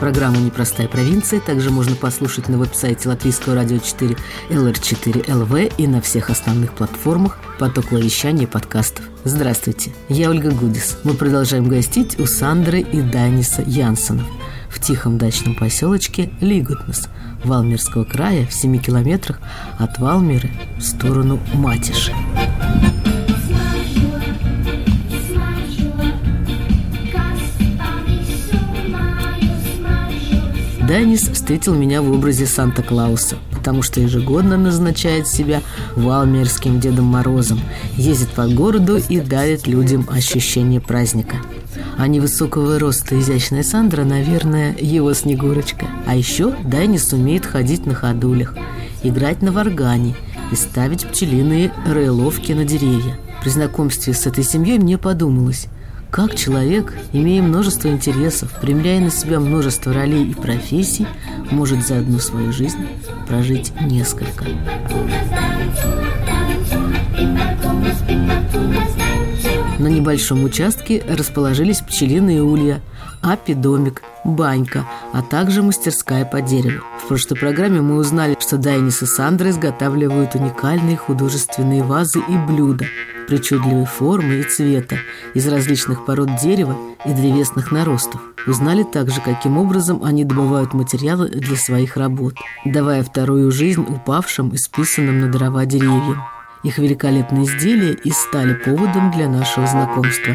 Программу «Непростая провинция» также можно послушать на веб-сайте Латвийского радио 4 LR4LV и на всех основных платформах поток вещания подкастов. Здравствуйте, я Ольга Гудис. Мы продолжаем гостить у Сандры и Даниса Янсонов в тихом дачном поселочке Лигутнес Валмирского края в 7 километрах от Валмиры в сторону Матиши. Данис встретил меня в образе Санта-Клауса, потому что ежегодно назначает себя валмерским Дедом Морозом, ездит по городу и дарит людям ощущение праздника. А невысокого роста изящная Сандра, наверное, его Снегурочка. А еще Данис умеет ходить на ходулях, играть на варгане и ставить пчелиные рейловки на деревья. При знакомстве с этой семьей мне подумалось – как человек, имея множество интересов, примеряя на себя множество ролей и профессий, может за одну свою жизнь прожить несколько. На небольшом участке расположились пчелиные улья, апи-домик, банька, а также мастерская по дереву. В прошлой программе мы узнали, что Дайнис и Сандра изготавливают уникальные художественные вазы и блюда причудливой формы и цвета из различных пород дерева и древесных наростов. Узнали также, каким образом они добывают материалы для своих работ, давая вторую жизнь упавшим и списанным на дрова деревьям. Их великолепные изделия и стали поводом для нашего знакомства.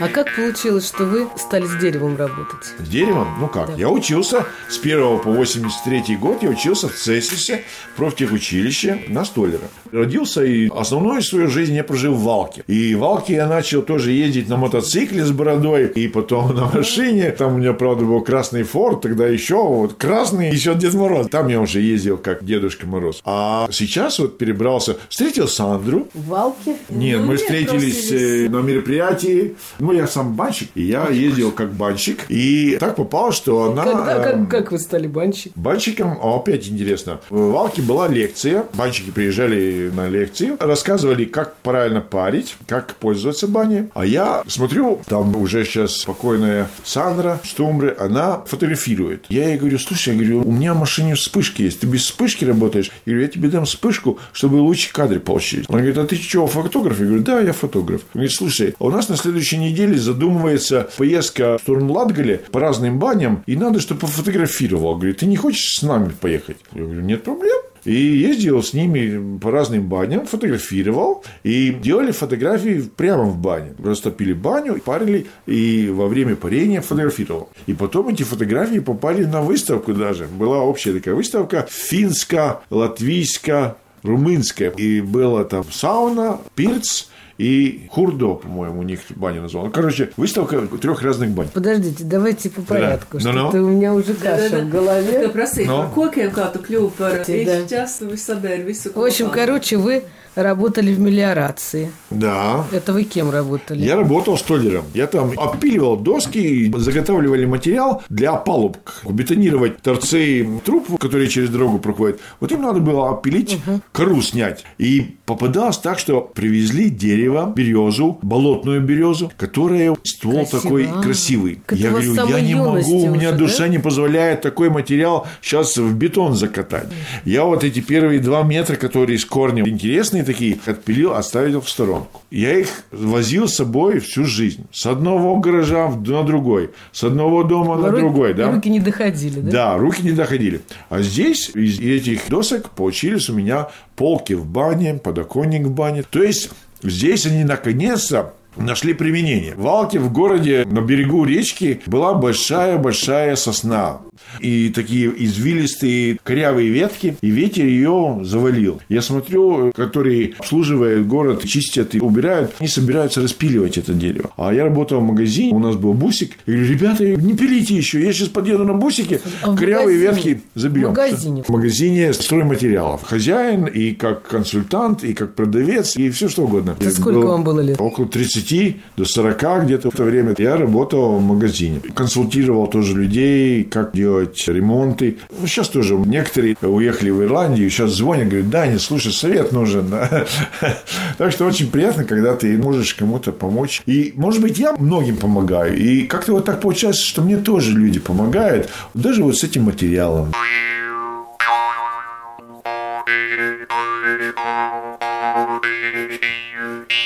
А как получилось, что вы стали с деревом работать? С деревом? Ну как? Да. Я учился с 1 по 83 год, я учился в Цесисе, в профтехучилище на столера. Родился и основную свою жизнь я прожил в Валке. И в Валке я начал тоже ездить на мотоцикле с бородой, и потом на машине. Там у меня, правда, был красный форт, тогда еще вот красный, еще Дед Мороз. Там я уже ездил как Дедушка Мороз. А сейчас вот перебрался, встретил Сандру. В Валке? Нет, мы встретились э, на мероприятии ну, я сам банщик, и я ездил как банщик. И так попало, что она... Когда, как, как вы стали банщиком? Банщиком, опять интересно. В Валке была лекция. Банщики приезжали на лекции, рассказывали, как правильно парить, как пользоваться баней. А я смотрю, там уже сейчас спокойная Сандра Штумбре, она фотографирует. Я ей говорю, слушай, я говорю, у меня в машине вспышки есть, ты без вспышки работаешь? Я говорю, я тебе дам вспышку, чтобы лучше кадры получить. Она говорит, а ты что, фотограф? Я говорю, да, я фотограф. Она говорит, слушай, а у нас на следующей неделе задумывается поездка в Штурмладгале по разным баням, и надо, чтобы пофотографировал. Говорит, ты не хочешь с нами поехать? Я говорю, нет проблем. И ездил с ними по разным баням, фотографировал, и делали фотографии прямо в бане. Растопили баню, парили, и во время парения фотографировал. И потом эти фотографии попали на выставку даже. Была общая такая выставка финско-латвийско-румынская. И была там сауна, пирц, и Хурдо, по-моему, у них баня называлась. Короче, выставка трех разных бань. Подождите, давайте по порядку. Да. Что-то ну, ну. у меня уже каша в голове. No. Kokiem kā tu kļuvi par īšķas, В общем, короче, вы работали в мелиорации. Да. Это вы кем работали? Я работал столером. Я там опиливал доски, заготавливали материал для опалубок. Бетонировать торцы труб, которые через дорогу проходят. Вот им надо было опилить, угу. кору снять. И попадалось так, что привезли дерево, березу, болотную березу, которая ствол Красиво. такой красивый. Как я говорю, я не могу, у меня уже, душа да? не позволяет такой материал сейчас в бетон закатать. Я вот эти первые два метра, которые с корнем интересные такие, отпилил, оставил в сторонку. Я их возил с собой всю жизнь. С одного гаража на другой, с одного дома на руки, другой. Да? Руки не доходили, да? Да, руки не доходили. А здесь из этих досок получились у меня полки в бане, подоконник в бане. То есть здесь они наконец-то нашли применение. В Алке, в городе, на берегу речки была большая-большая сосна. И такие извилистые корявые ветки, и ветер ее завалил. Я смотрю, которые обслуживают город, чистят и убирают, они собираются распиливать это дерево. А я работал в магазине, у нас был бусик, и говорю, ребята, не пилите еще, я сейчас подъеду на бусике, А корявые магазине? ветки заберем. В магазине? В магазине стройматериалов. Хозяин и как консультант, и как продавец, и все что угодно. Это сколько вам было лет? Около 30 до 40 где-то в то время я работал в магазине. Консультировал тоже людей, как делать ремонты. Ну, сейчас тоже некоторые уехали в Ирландию, сейчас звонят, говорят, да, не слушай, совет нужен. да». Так что очень приятно, когда ты можешь кому-то помочь. И, может быть, я многим помогаю. И как-то вот так получается, что мне тоже люди помогают, даже вот с этим материалом.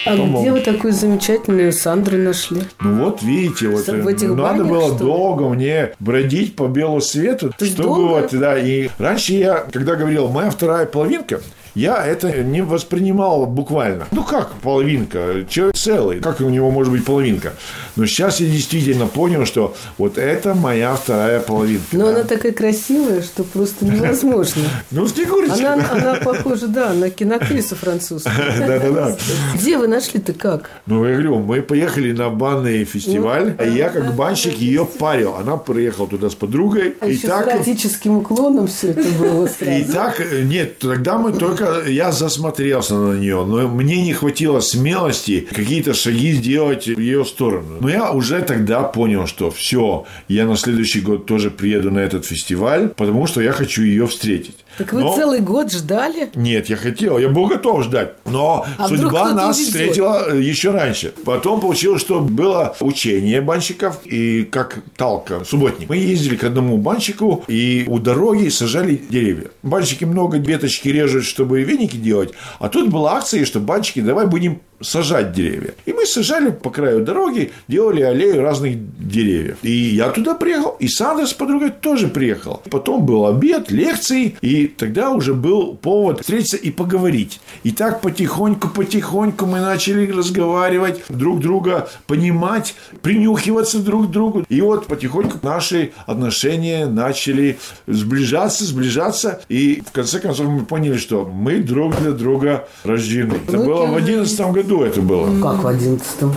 А где вы такую замечательную Сандру нашли? Ну вот, видите, вот В этих э, надо банях, было долго мне бродить по белу свету, есть чтобы долго? вот, да, и раньше я, когда говорил, моя вторая половинка, я это не воспринимал буквально. Ну как половинка? Человек целый. Как у него может быть половинка? Но сейчас я действительно понял, что вот это моя вторая половинка. Но да. она такая красивая, что просто невозможно. Ну, снегурочка. Она, она похожа, да, на киноактрису французскую. Да-да-да. Где вы нашли-то как? Ну, я говорю, мы поехали на банный фестиваль, и я как банщик ее парил. Она приехала туда с подругой. А и еще так... с эротическим уклоном все это было И так, э, нет, тогда мы только, я засмотрелся на нее, но мне не хватило смелости какие-то шаги сделать в ее сторону. Но я уже тогда понял, что все, я на следующий год тоже приеду на этот фестиваль, потому что я хочу ее встретить. Так вы Но- целый год ждали? нет, я хотел, я был готов ждать. Но А судьба нас увезет? встретила э, еще раньше. Потом получилось, что было учение банщиков и как талка, субботник. Мы ездили к одному банщику и у дороги сажали деревья. Банщики много веточки режут, чтобы веники делать. А тут была акция, что банщики, давай будем сажать деревья. И мы сажали по краю дороги, делали аллею разных деревьев. И я туда приехал, и Сандра с подругой тоже приехал. Потом был обед, лекции, и тогда уже был повод встретиться и поговорить. И так потихоньку-потихоньку мы начали разговаривать, друг друга понимать, принюхиваться друг к другу. И вот потихоньку наши отношения начали сближаться, сближаться. И в конце концов мы поняли, что мы друг для друга рождены. Это Ну, было в кем же? Году это было. Как в одиннадцатом?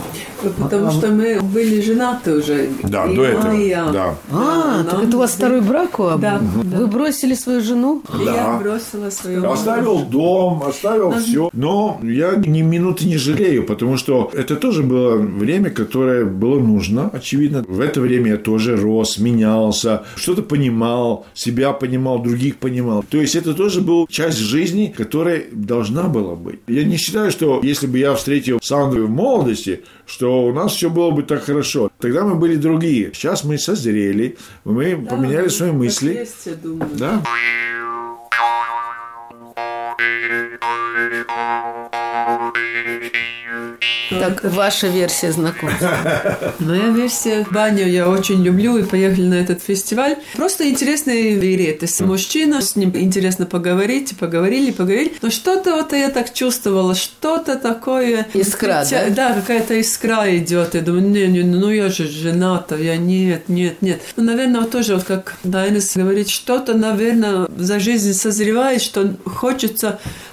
Потому что мы были женаты уже. Да, И до этого. Да. А, Да, так это у вас второй брак у? Да, Вы бросили свою жену? И Да. я бросила свою Оставил дом, оставил все. Но я ни минуты не жалею, потому что это тоже было время, которое было нужно, очевидно. В это время я тоже рос, менялся, что-то понимал, себя понимал, других понимал. То есть это тоже была часть жизни, которая должна была быть. Я не считаю, что если бы я встретил Сандру в молодости, что у нас все было бы так хорошо. Тогда мы были другие. Сейчас мы созрели, мы Да, поменяли ну, свои мысли. есть, я думаю. Да? Так, ваша версия знакомства. Моя версия. Баню я очень люблю и поехали на этот фестиваль. Просто интересный вереты. С мужчиной, с ним интересно поговорить, поговорили, поговорили. Но что-то вот я так чувствовала, что-то такое... Искра, Хотя- да? Да, какая-то искра идет. Я думаю, не, не, ну я же жената, я нет, нет, нет. Ну, наверное, вот тоже, вот как Дайнес говорит, что-то, наверное, за жизнь созревает, что хочется,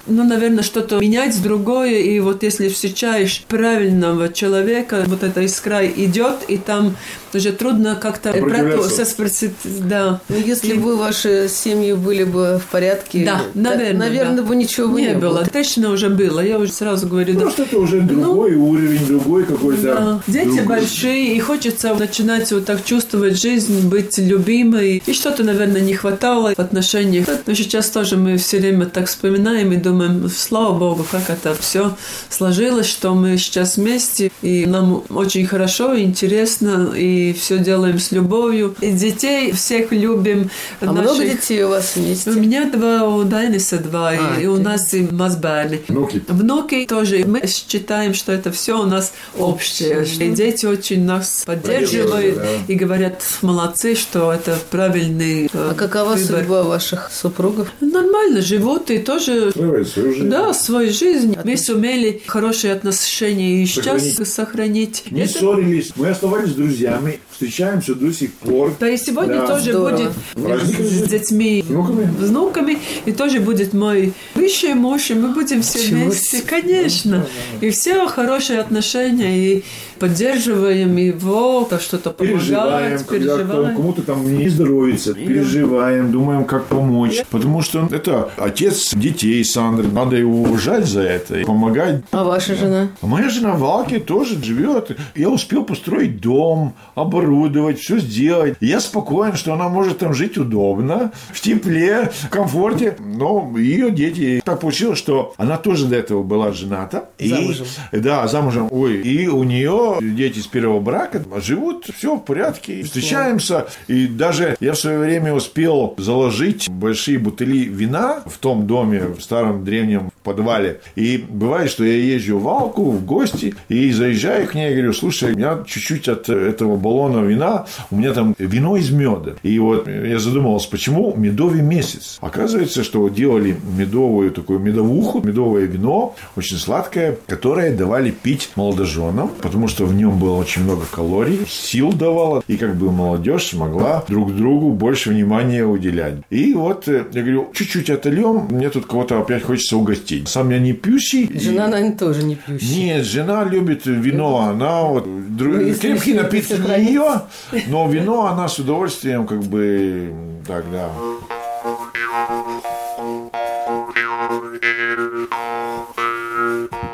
ну, наверное, что-то менять другое. И вот если встречаешь правильного человека, вот эта искра идет, и там уже трудно как-то Сопротивляться. сопротив- Да. Ну, если бы ваши семьи были бы в порядке, Да, наверное, наверное, да. бы ничего бы Не не, было. Точно уже было. Я уже сразу говорю, да. Просто это уже другой уровень, другой какой-то. Да. Дети другой- большие, и хочется начинать вот так чувствовать жизнь, быть любимой. И что-то, наверное, не хватало в отношениях. Но сейчас тоже мы все время так вспоминаем и думаем, слава Богу, как это все сложилось, что мы сейчас вместе, и нам очень хорошо, интересно, и все делаем с любовью. И детей всех любим. А много детей у вас вместе? У меня два, у Дайниса два, и- А, и у ты- нас и мазбарни. Внуки. Внуки тоже. Мы считаем, что это все у нас общее. И дети очень нас поддерживают да. и говорят, молодцы, что это правильный э, А какова выбор. судьба ваших супругов? Нормально живут и тоже Строить свою жизнь. да, свою жизнь. Мы сумели хорошие отношения и сейчас Сохранить. сохранить. Не Это- ссорились, мы оставались друзьями, встречаемся до сих пор. Да и сегодня Да. тоже Здорово. будет Праздник. с детьми, Внуками? внуками, и тоже будет мой бывший муж, и мы будем все Чего вместе, конечно. И все хорошие отношения, и поддерживаем его, то что-то Переживаем, когда кто- переживаем. кому-то там не здоровится, переживаем, думаем, как помочь. Потому что это отец детей Сандры, надо его уважать за это и помогать. А ваша жена? А моя жена в Алке тоже живет. Я успел построить дом, оборудовать, все сделать. И я спокоен, что она может там жить удобно, в тепле, в комфорте. Но ее дети... Так получилось, что она тоже до этого была жената. И- Замужем. да, замужем. Ой, и у нее дети с первого брака живут, все в порядке. Встречаемся. И даже я в свое время успел заложить большие бутыли вина в том доме, в старом древнем подвале. И бывает, что я езжу в Алку в гости и заезжаю к ней говорю, слушай, у меня чуть-чуть от этого баллона вина, у меня там вино из меда. И вот я задумался, почему медовый месяц? Оказывается, что делали медовую такую медовуху, медовое вино, очень сладкое, которое давали пить молодоженам, потому что в нем было очень много калорий, сил давало, и как бы молодежь смогла друг другу больше внимания уделять. И вот э, я говорю, чуть-чуть отольем, мне тут кого-то опять хочется угостить. Сам я не пьющий. и- Жена, наверное, тоже не пьющая. нет, жена любит вино, она вот дру- Ну, крепкие напитки для сохранить. нее, но вино она с удовольствием как бы так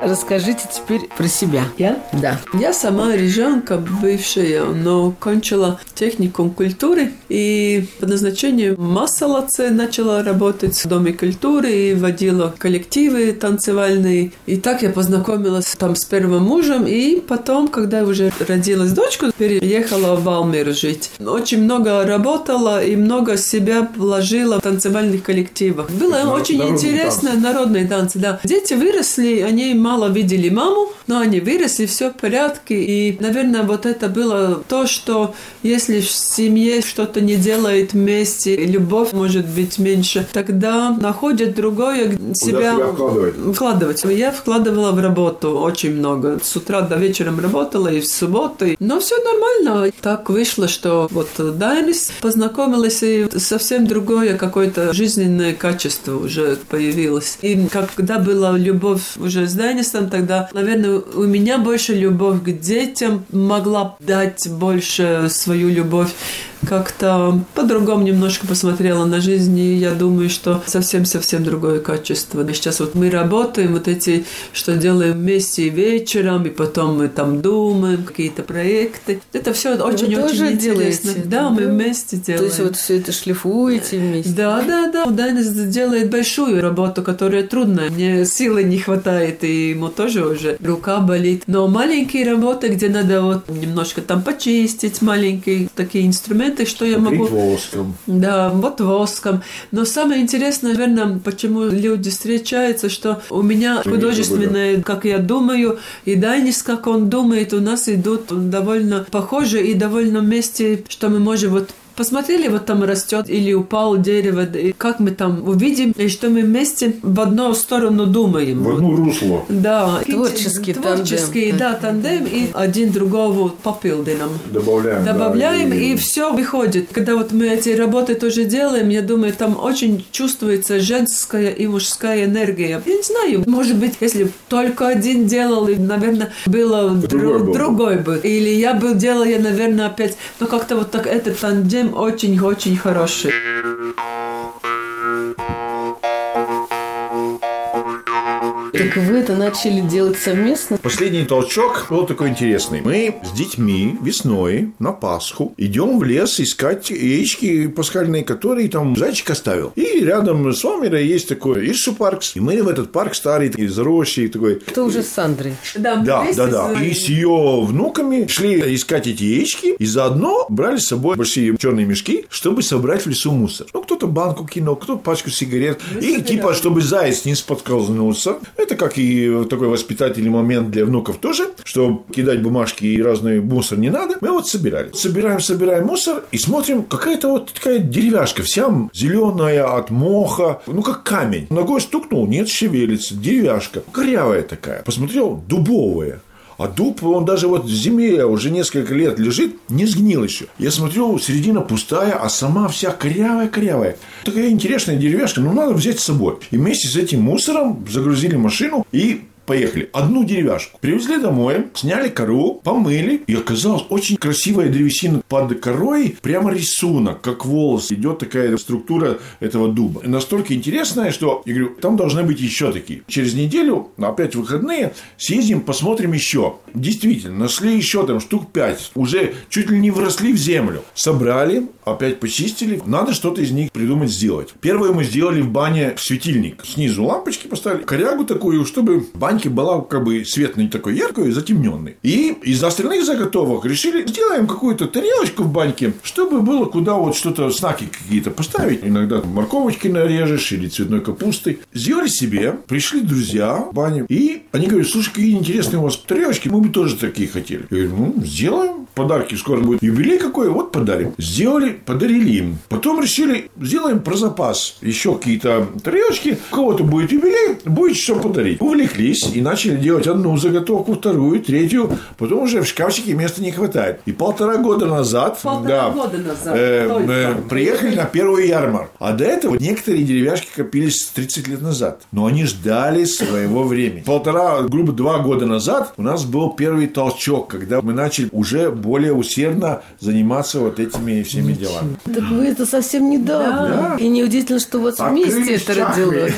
Расскажите теперь про себя. Я? Да. Я сама рижанка бывшая, но кончила техникум культуры и по назначению Массалаце начала работать в Доме культуры и водила коллективы танцевальные. И так я познакомилась там с первым мужем, и потом, когда уже родилась дочка, переехала в Валмир жить. Очень много работала и много себя вложила в танцевальных коллективах. Было очень народные интересно, народные танцы, да. Дети выросли, они мало видели маму, но они выросли, все в порядке. И, наверное, вот это было то, что если в семье что-то не делает вместе, любовь может быть меньше, тогда находят другое себя, себя вкладывать? вкладывать. Я вкладывала в работу очень много. С утра до вечера работала и в субботу. Но все нормально. Так вышло, что вот Дайнис познакомилась, и совсем другое какое-то жизненное качество уже появилось. И когда была любовь уже с Дайнисом, тогда, наверное, у меня больше любовь к детям могла дать больше свою любовь как-то по-другому немножко посмотрела на жизнь, и я думаю, что совсем-совсем другое качество. И сейчас вот мы работаем, вот эти, что делаем вместе и вечером, и потом мы там думаем, какие-то проекты. Это все очень-очень тоже интересно. делаете Да, это, мы да? вместе делаем. То есть вот все это шлифуете вместе? Да, да, да. Дайнес делает большую работу, которая трудная. Мне силы не хватает, и ему тоже уже рука болит. Но маленькие работы, где надо вот немножко там почистить, маленькие такие инструменты, что я могу... Воском. Да, вот воском. Но самое интересное, наверное, почему люди встречаются, что у меня художественное, как я думаю, и Дайнис, как он думает, у нас идут довольно похожи и довольно вместе, что мы можем вот Посмотрели, вот там растет или упал дерево, и как мы там увидим, и что мы вместе в одну сторону думаем. В одну русло. Да, Творческий творческий, тандем. да, тандем, и один другого попилдинам Добавляем. да, добавляем, и- и все выходит. Когда вот мы эти работы тоже делаем, я думаю, там очень чувствуется женская и мужская энергия. Я не знаю, может быть, если только один делал, и, наверное, было Другой дру- был бы. другой бы. Или я бы делала, я, наверное, опять, но как-то вот так этот тандем очень-очень хороший. Так вы это начали делать совместно? Последний толчок был такой интересный. Мы с детьми весной на Пасху идем в лес искать яички пасхальные, которые там зайчик оставил. И рядом с Омерой есть такой Иршу паркс. И мы в этот парк старый, и заросший, такой Это уже с Сандрой. Да, Да, да, да. И с ее внуками шли искать эти яички, и заодно брали с собой большие черные мешки, чтобы собрать в лесу мусор. Ну, кто-то банку кинул, кто-то пачку сигарет. и типа, чтобы заяц не споткнулся, это это как и такой воспитательный момент для внуков тоже, что кидать бумажки и разный мусор не надо. Мы вот собирали. Собираем, собираем мусор и смотрим, какая-то вот такая деревяшка, вся зеленая от моха, ну как камень. Ногой стукнул, нет, шевелится, деревяшка. Корявая такая. Посмотрел, дубовая. А дуб, он даже вот в зиме уже несколько лет лежит, не сгнил еще. Я смотрю, середина пустая, а сама вся корявая-корявая. Такая интересная деревяшка, ну надо взять с собой. И вместе с этим мусором загрузили машину и Поехали. Одну деревяшку. Привезли домой, сняли кору, помыли. И оказалось очень красивая древесина под корой. Прямо рисунок, как волос. Идет такая структура этого дуба. Настолько интересная, что я говорю, там должны быть еще такие. Через неделю, опять выходные, съездим, посмотрим еще. Действительно, нашли еще там штук пять. Уже чуть ли не вросли в землю. Собрали, опять почистили. Надо что-то из них придумать сделать. Первое мы сделали в бане светильник. Снизу лампочки поставили, корягу такую, чтобы бань баньке была как бы свет не такой яркий, затемненный. И из остальных заготовок решили, сделаем какую-то тарелочку в баньке, чтобы было куда вот что-то, знаки какие-то поставить. Иногда морковочки нарежешь или цветной капусты. Сделали себе, пришли друзья в баню, и они говорят, слушай, какие интересные у вас тарелочки, мы бы тоже такие хотели. Я говорю, ну, сделаем. Подарки скоро будет. Юбилей какой, вот подарим. Сделали, подарили им. Потом решили, сделаем про запас еще какие-то тарелочки. У кого-то будет юбилей, будет что подарить. Увлеклись и начали делать одну заготовку, вторую, третью. Потом уже в шкафчике места не хватает. И полтора года назад, полтора да, года назад э, э, приехали на первую ярмарку. А до этого некоторые деревяшки копились 30 лет назад. Но они ждали своего времени. Полтора, грубо два года назад у нас был первый толчок, когда мы начали уже более усердно заниматься вот этими всеми делами. Так вы это совсем недавно. И неудивительно, что у вас вместе это родилось.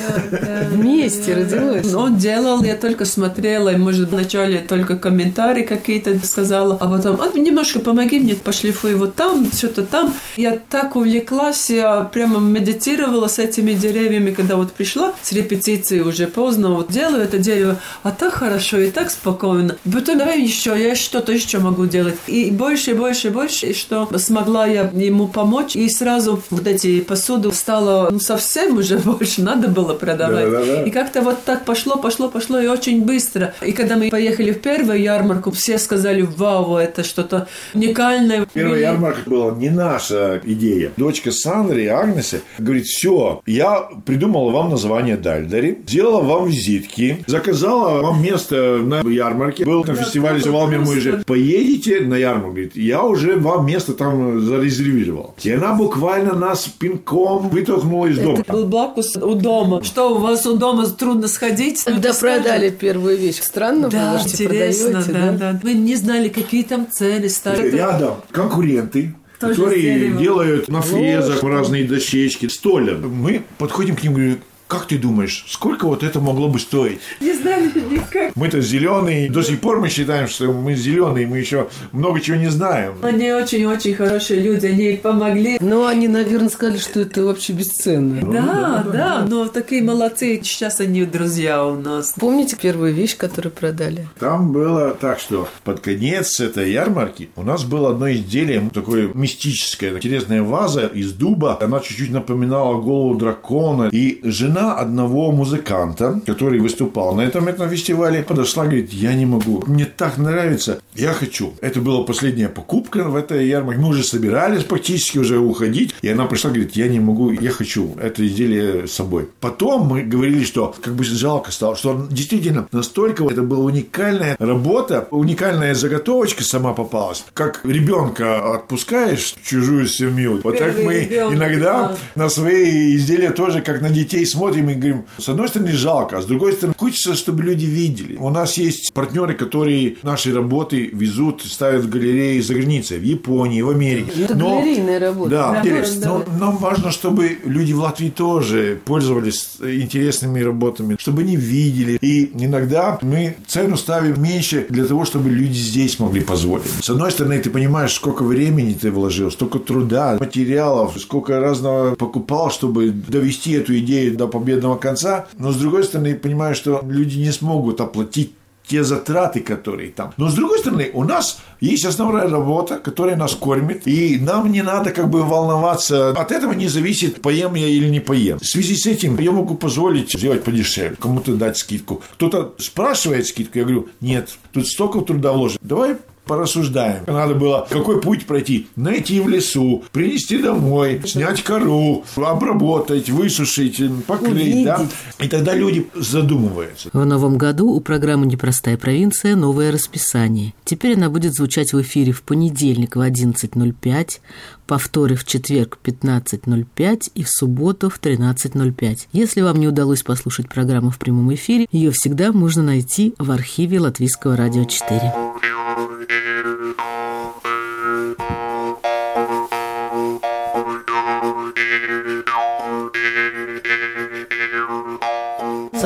Вместе родилось. Он делал, я только смотрела, и, может, вначале только комментарии какие-то сказала, а потом, а, немножко помоги мне, пошлифуй вот там, что-то там. Я так увлеклась, я прямо медитировала с этими деревьями, когда вот пришла с репетиции уже поздно, вот делаю это дерево, а так хорошо и так спокойно. Потом давай еще, я что-то еще могу делать. И больше, и больше, и больше, и что смогла я ему помочь, и сразу вот эти посуду стало ну, совсем уже больше надо было продавать. Да, да, да. И как-то вот так пошло, пошло, пошло, и очень быстро. И когда мы поехали в первую ярмарку, все сказали, вау, это что-то уникальное. Первая ярмарка была не наша идея. Дочка Сандри, Агнеса, говорит, все, я придумала вам название Дальдари, сделала вам визитки, заказала вам место на ярмарке, был на фестивале Валмир мы же поедете на ярмарку, говорит, я уже вам место там зарезервировал. И она буквально нас пинком вытолкнула из дома. Это был Блакус у дома. Что, у вас у дома трудно сходить? Ну, ты скажешь. Продали первую вещь, странно Да, было, что интересно, продаете, да, да. Мы не знали, какие там цены ставят. Рядом конкуренты, Тоже которые дерева. делают на фрезах разные дощечки, столер. Мы подходим к ним и говорим, как ты думаешь, сколько вот это могло бы стоить? Не знали никак. Мы-то зеленые, до сих пор мы считаем, что мы зеленые, мы еще много чего не знаем. Они очень-очень хорошие люди, они помогли. Но они, наверное, сказали, что это вообще бесценно. Да, да, но такие молодцы. Сейчас они друзья у нас. Помните первую вещь, которую продали? Там было так, что под конец этой ярмарки у нас было одно изделие, такое мистическое, интересная ваза из дуба. Она чуть-чуть напоминала голову дракона. И жена одного музыканта, который выступал на этом, этом фестивале, подошла, говорит, я не могу, мне так нравится, я хочу. Это была последняя покупка в этой ярмарке. Мы уже собирались практически уже уходить. И она пришла, говорит, я не могу, я хочу это изделие с собой. Потом мы говорили, что как бы жалко стало, что действительно настолько это была уникальная работа, уникальная заготовочка сама попалась. Как ребенка отпускаешь в чужую семью. Вот так Первый мы ребенок, иногда да. на свои изделия тоже как на детей смотрим и говорим, с одной стороны жалко, а с другой стороны хочется, чтобы люди видели. У нас есть партнеры, которые наши работы везут, ставят в галереи за границей, в Японии, в Америке. Это Но- галерейная работа. Да, интересно. да. Но нам важно, чтобы люди в Латвии тоже пользовались интересными работами, чтобы они видели. И иногда мы цену ставим меньше для того, чтобы люди здесь могли позволить. С одной стороны, ты понимаешь, сколько времени ты вложил, столько труда, материалов, сколько разного покупал, чтобы довести эту идею до победного конца. Но с другой стороны, понимаешь, что люди не смогут оплатить те затраты, которые там. Но с другой стороны, у нас есть основная работа, которая нас кормит, и нам не надо как бы волноваться. От этого не зависит, поем я или не поем. В связи с этим я могу позволить сделать подешевле, кому-то дать скидку. Кто-то спрашивает скидку, я говорю, нет, тут столько труда вложено. Давай порассуждаем. Надо было какой путь пройти? Найти в лесу, принести домой, снять кору, обработать, высушить, поклеить, да? И тогда люди задумываются. В новом году у программы «Непростая провинция» новое расписание. Теперь она будет звучать в эфире в понедельник в 11.05, повторы в четверг в 15.05 и в субботу в 13.05. Если вам не удалось послушать программу в прямом эфире, ее всегда можно найти в архиве Латвийского радио 4.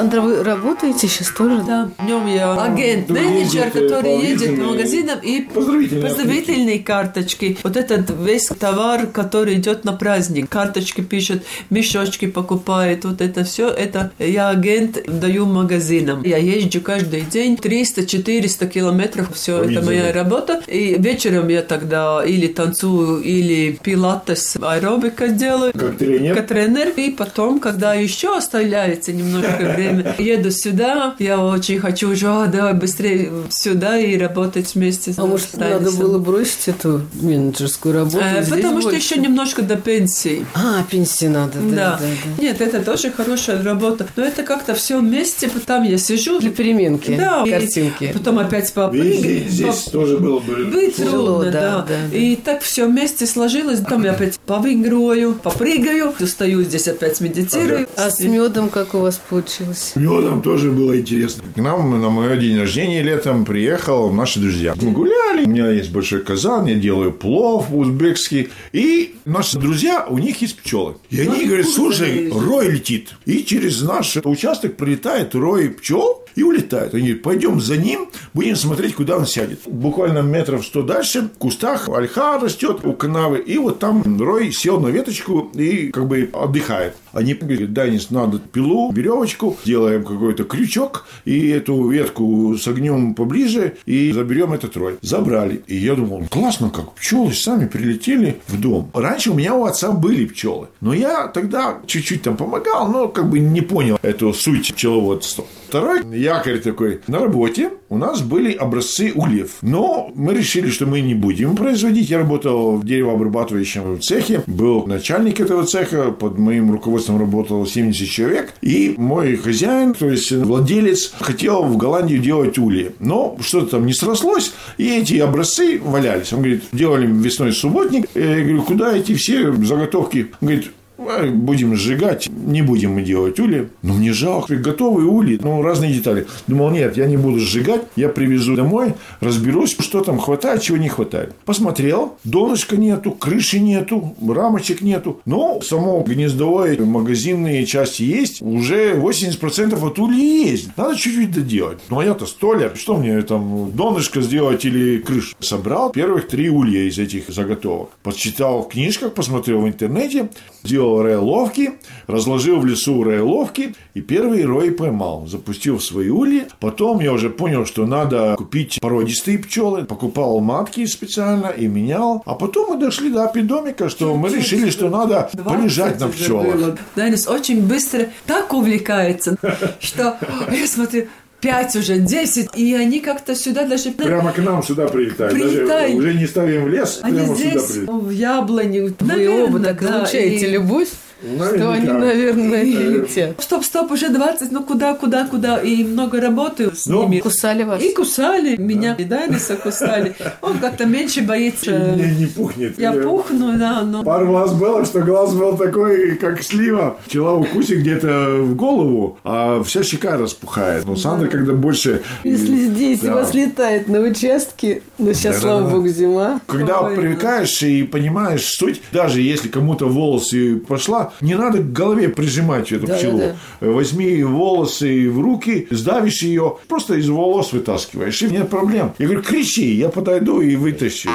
Сандра, вы работаете сейчас тоже? Да, днем я агент, Вы менеджер, ездите который едет по магазинам и Поздравительные поздравительные карточки. Вот этот весь товар, который идет на праздник. Карточки пишет, мешочки покупает, вот это все. Это я агент даю магазинам. Я езжу каждый день 300-400 километров. Все это Видимо. моя работа. И вечером я тогда или танцую, или пилатес, аэробика делаю. Как тренер? Как тренер. И потом, когда еще оставляется немножко время, еду сюда. Я очень хочу уже, а, давай быстрее сюда и работать вместе А может, надо Тайнисом. было бросить эту менеджерскую работу? Э, здесь Потому что больше? еще немножко до пенсии. А, пенсии надо, да, Да. да, да. Нет, это тоже хорошая работа. Но это как-то все вместе, там я сижу. Для переменки, Да, и картинки. потом опять Видите, попрыгать. здесь тоже было бы Быть Тяжело, трудно, да, да, да, да. И так все вместе сложилось. Потом я опять повыигрываю, попрыгаю, устаю здесь опять медитирую. А с медом как у вас получилось? Медом тоже было интересно. К нам на мой день рождения летом приехал наши друзья. Мы гуляли, у меня есть большой казан, я делаю плов узбекский. И наши друзья, у них есть пчелы. И они говорят, слушай, рой летит. И через наш участок прилетает рой пчел и улетает. Они говорят, пойдем за ним, будем смотреть, куда он сядет. Буквально метров сто дальше, в кустах ольха растет у канавы, и вот там рой сел на веточку и как бы отдыхает. Они говорят, Данис, надо пилу, веревочку, делаем какой-то крючок, и эту ветку согнем поближе, и заберем этот рой. Забрали. И я думал, классно, как пчелы сами прилетели в дом. Раньше у меня у отца были пчелы, но я тогда чуть-чуть там помогал, но как бы не понял эту суть пчеловодства. Второй якорь такой. На работе у нас были образцы ульев. Но мы решили, что мы не будем производить. Я работал в деревообрабатывающем цехе. Был начальник этого цеха. Под моим руководством работало 70 человек. И мой хозяин, то есть владелец, хотел в Голландию делать ульи. Но что-то там не срослось. И эти образцы валялись. Он говорит, делали весной субботник. Я говорю, куда эти все заготовки? Он говорит, «А, будем сжигать, не будем мы делать ули. Ну, мне жалко, готовые ули, ну, разные детали. Думал, нет, я не буду сжигать, я привезу домой, разберусь, что там хватает, чего не хватает. Посмотрел, донышка нету, крыши нету, рамочек нету. Но само гнездовое, магазинные части есть, уже 80% от ули есть. Надо чуть-чуть доделать. Ну, а я-то столяр, что мне там, донышко сделать или крышу? Собрал первых три улья из этих заготовок. Почитал в книжках, посмотрел в интернете, сделал рейловки, разложил в лесу рейловки и первый рой поймал. Запустил в свои ульи. Потом я уже понял, что надо купить породистые пчелы. Покупал матки специально и менял. А потом мы дошли до апидомика, что мы решили, что надо полежать на 20 уже пчелах. Данис очень быстро так увлекается, что я смотрю, пять уже, десять, и они как-то сюда даже... Прямо к нам сюда прилетают. Прилетают. Даже уже не ставим в лес, Они прямо сюда здесь, прилетают. в яблони. Вы Наверное, оба так да, излучаете и- любовь, что они, наверное, и летят. Стоп, стоп, уже 20, ну куда, куда, куда? И много работаю с Ну, ними. Кусали вас? И кусали меня, и Даниса кусали. Он как-то меньше боится. Не, не пухнет. Я пухну, да, но... Пару раз было, что глаз был такой, как слива. Пчела укусит где-то в голову, а вся щека распухает. Но Сандра, когда больше... Если здесь Да. у вас летает на участке, но сейчас, слава Да-да-да. богу, зима. Когда Ой, привыкаешь и понимаешь суть, даже если кому-то волосы пошла, не надо к голове прижимать эту Да, пчелу. да, Возьми волосы в руки, сдавишь ее, просто из волос вытаскиваешь, и нет проблем. Я говорю, кричи, я подойду и вытащу.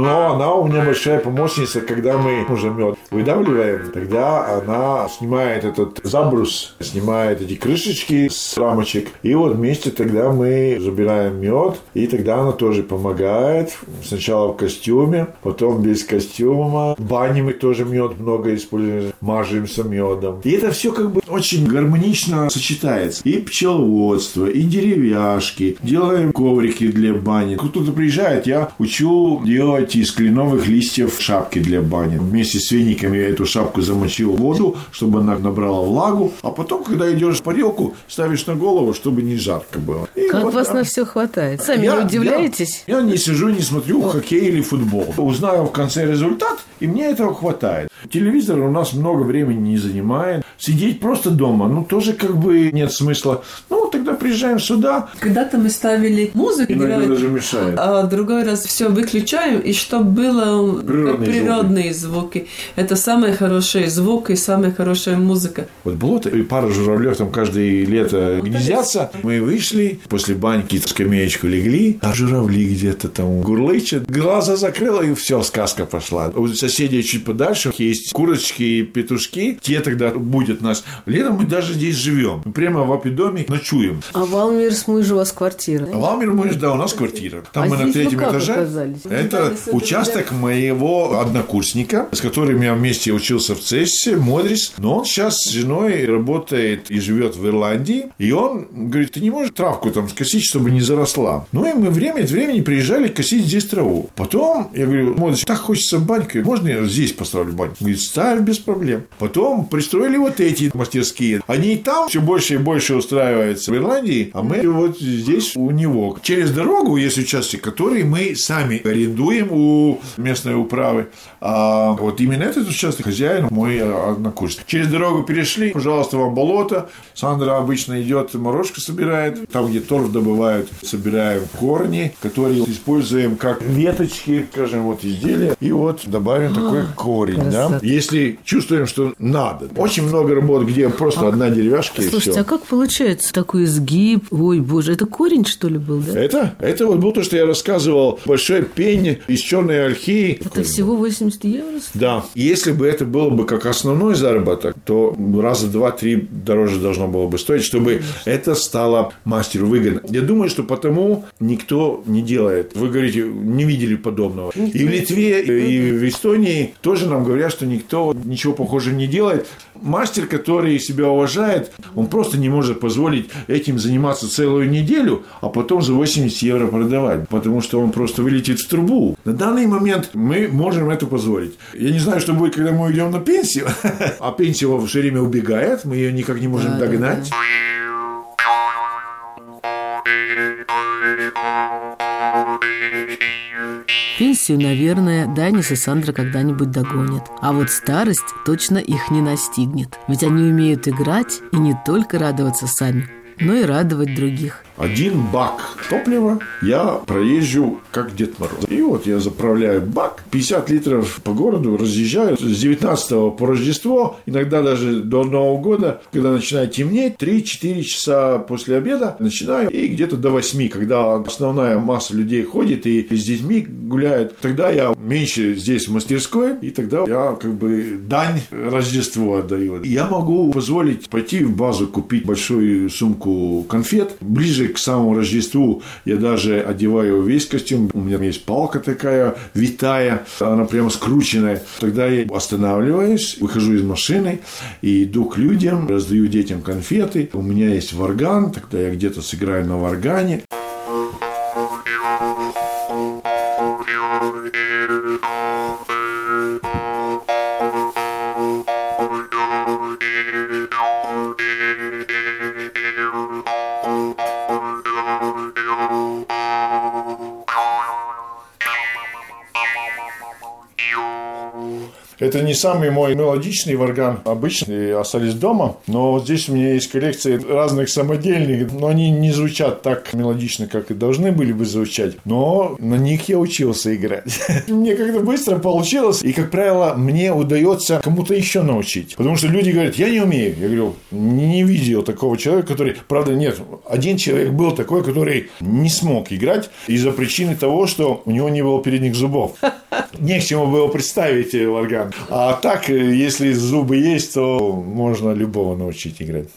Но она у меня большая помощница, когда мы уже мед выдавливаем, тогда она снимает этот забрус, снимает эти крышечки с рамочек, и вот вместе тогда мы забираем мед, и тогда она тоже помогает. Сначала в костюме, потом без костюма. В бане мы тоже мед много используем, мажемся медом. И это все как бы очень гармонично сочетается. И пчеловодство, и деревяшки, делаем коврики для бани. Кто-то приезжает, я учу делать из кленовых листьев шапки для бани. Вместе с вениками я эту шапку замочил в воду, чтобы она набрала влагу. А потом, когда идешь в парилку, ставишь на голову, чтобы не жарко было. И как вот вас так. на все хватает? Сами я, удивляетесь? Я, я не сижу, не смотрю хоккей или футбол. Узнаю в конце результат, и мне этого хватает. Телевизор у нас много времени не занимает. Сидеть просто дома, ну, тоже как бы нет смысла. Ну, тогда приезжаем сюда. Когда-то мы ставили музыку. Иногда играли, даже мешает. А другой раз все выключаем, и чтобы было природные, природные звуки. звуки. Это самый хороший звук и самая хорошая музыка. Вот болото и пара журавлев там каждое лето гнездятся. Мы вышли, после баньки скамеечку легли, а журавли где-то там гурлычат. Глаза закрыла, и все, сказка пошла. У соседей чуть подальше есть курочки и петушки. Те тогда будут нас. Летом мы даже здесь живем. Прямо в апидоме ночуем. А Валмирс мы же у вас квартира. А Валмир мы да, у нас квартира. Там а мы на третьем этаже. Оказались? Это участок моего однокурсника, с которым я вместе учился в Цессе, Модрис. Но он сейчас с женой работает и живет в Ирландии. И он говорит, ты не можешь травку там скосить, чтобы не заросла. Ну и мы время от времени приезжали косить здесь траву. Потом я говорю, Модрис, так хочется баньку, можно я здесь поставлю баньку? Он говорит, ставь без проблем. Потом пристроили вот эти мастерские. Они и там все больше и больше устраиваются в Ирландии, а мы вот здесь у него. Через дорогу есть участок, который мы сами арендуем у местной управы. А вот именно этот участок хозяин мой однокурсник. Через дорогу перешли, пожалуйста, вам болото. Сандра обычно идет, морожка собирает. Там, где торф добывают, собираем корни, которые используем как веточки, скажем, вот изделия. И вот добавим такой корень. Да? Если чувствуем, что надо. Очень много работ, где просто одна деревяшка Слушайте, и все. а как получается такой изгиб? Ой, боже, это корень, что ли, был, да? Это? Это вот было то, что я рассказывал. Большой пень из черной ольхи. Это всего 80 евро? Да. Если бы это было бы как основной заработок, то раза два-три дороже должно было бы стоить, чтобы Конечно. это стало мастеру выгодно. Я думаю, что потому никто не делает. Вы говорите, не видели подобного. И в Литве, и в Эстонии тоже нам говорят, что никто ничего похожего не делает. Мастер, который себя уважает, он просто не может позволить этим заниматься целую неделю, а потом за 80 евро продавать, потому что он просто вылетит в трубу. На данный момент мы можем это позволить. Я не знаю, что будет, когда мы уйдем на пенсию, а пенсия все время убегает, мы ее никак не можем да, догнать. Да, да. Пенсию, наверное, Данис и Сандра когда-нибудь догонят. А вот старость точно их не настигнет. Ведь они умеют играть и не только радоваться сами, но и радовать других один бак топлива я проезжу как Дед Мороз. И вот я заправляю бак, 50 литров по городу, разъезжаю с 19 по Рождество, иногда даже до Нового года, когда начинает темнеть, 3-4 часа после обеда начинаю, и где-то до 8, когда основная масса людей ходит и с детьми гуляет, тогда я меньше здесь в мастерской, и тогда я как бы дань Рождеству отдаю. Я могу позволить пойти в базу купить большую сумку конфет, ближе к самому Рождеству я даже одеваю весь костюм. У меня есть палка такая витая, она прямо скрученная. Тогда я останавливаюсь, выхожу из машины и иду к людям, раздаю детям конфеты. У меня есть варган, тогда я где-то сыграю на варгане. Самый мой мелодичный варган. Обычные остались дома. Но здесь у меня есть коллекция разных самодельных. Но они не звучат так мелодично, как и должны были бы звучать. Но на них я учился играть. Мне как-то быстро получилось. И, как правило, мне удается кому-то еще научить. Потому что люди говорят, я не умею. Я говорю, не видел такого человека, который... Правда, нет. Один человек был такой, который не смог играть из-за причины того, что у него не было передних зубов. Не к чему было представить орган. А так, если зубы есть, то можно любого научить играть.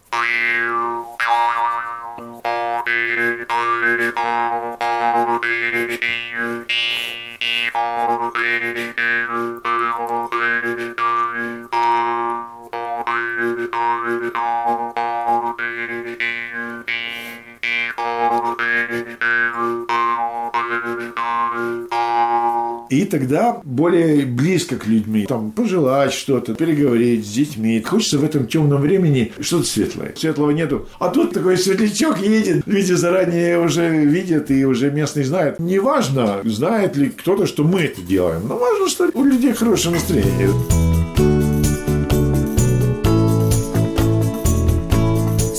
И тогда более близко к людьми, там, пожелать что-то, переговорить с детьми. Хочется в этом темном времени что-то светлое. Светлого нету. А тут такой светлячок едет, люди заранее уже видят и уже местные знают. Неважно, знает ли кто-то, что мы это делаем, но важно, что у людей хорошее настроение.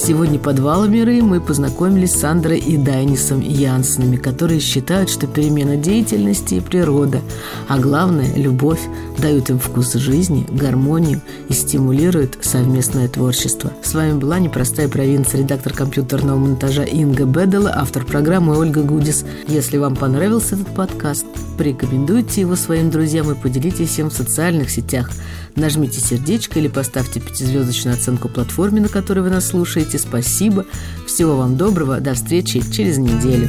Сегодня под Валомерой мы познакомились с Сандрой и Дайнисом Янсенами, которые считают, что перемена деятельности и природа, а главное – любовь, дают им вкус жизни, гармонию и стимулируют совместное творчество. С вами была «Непростая провинция», редактор компьютерного монтажа Инга Бедела, автор программы Ольга Гудис. Если вам понравился этот подкаст, порекомендуйте его своим друзьям и поделитесь им в социальных сетях. Нажмите сердечко или поставьте пятизвездочную оценку платформе, на которой вы нас Спасибо. Всего вам доброго. До встречи через неделю.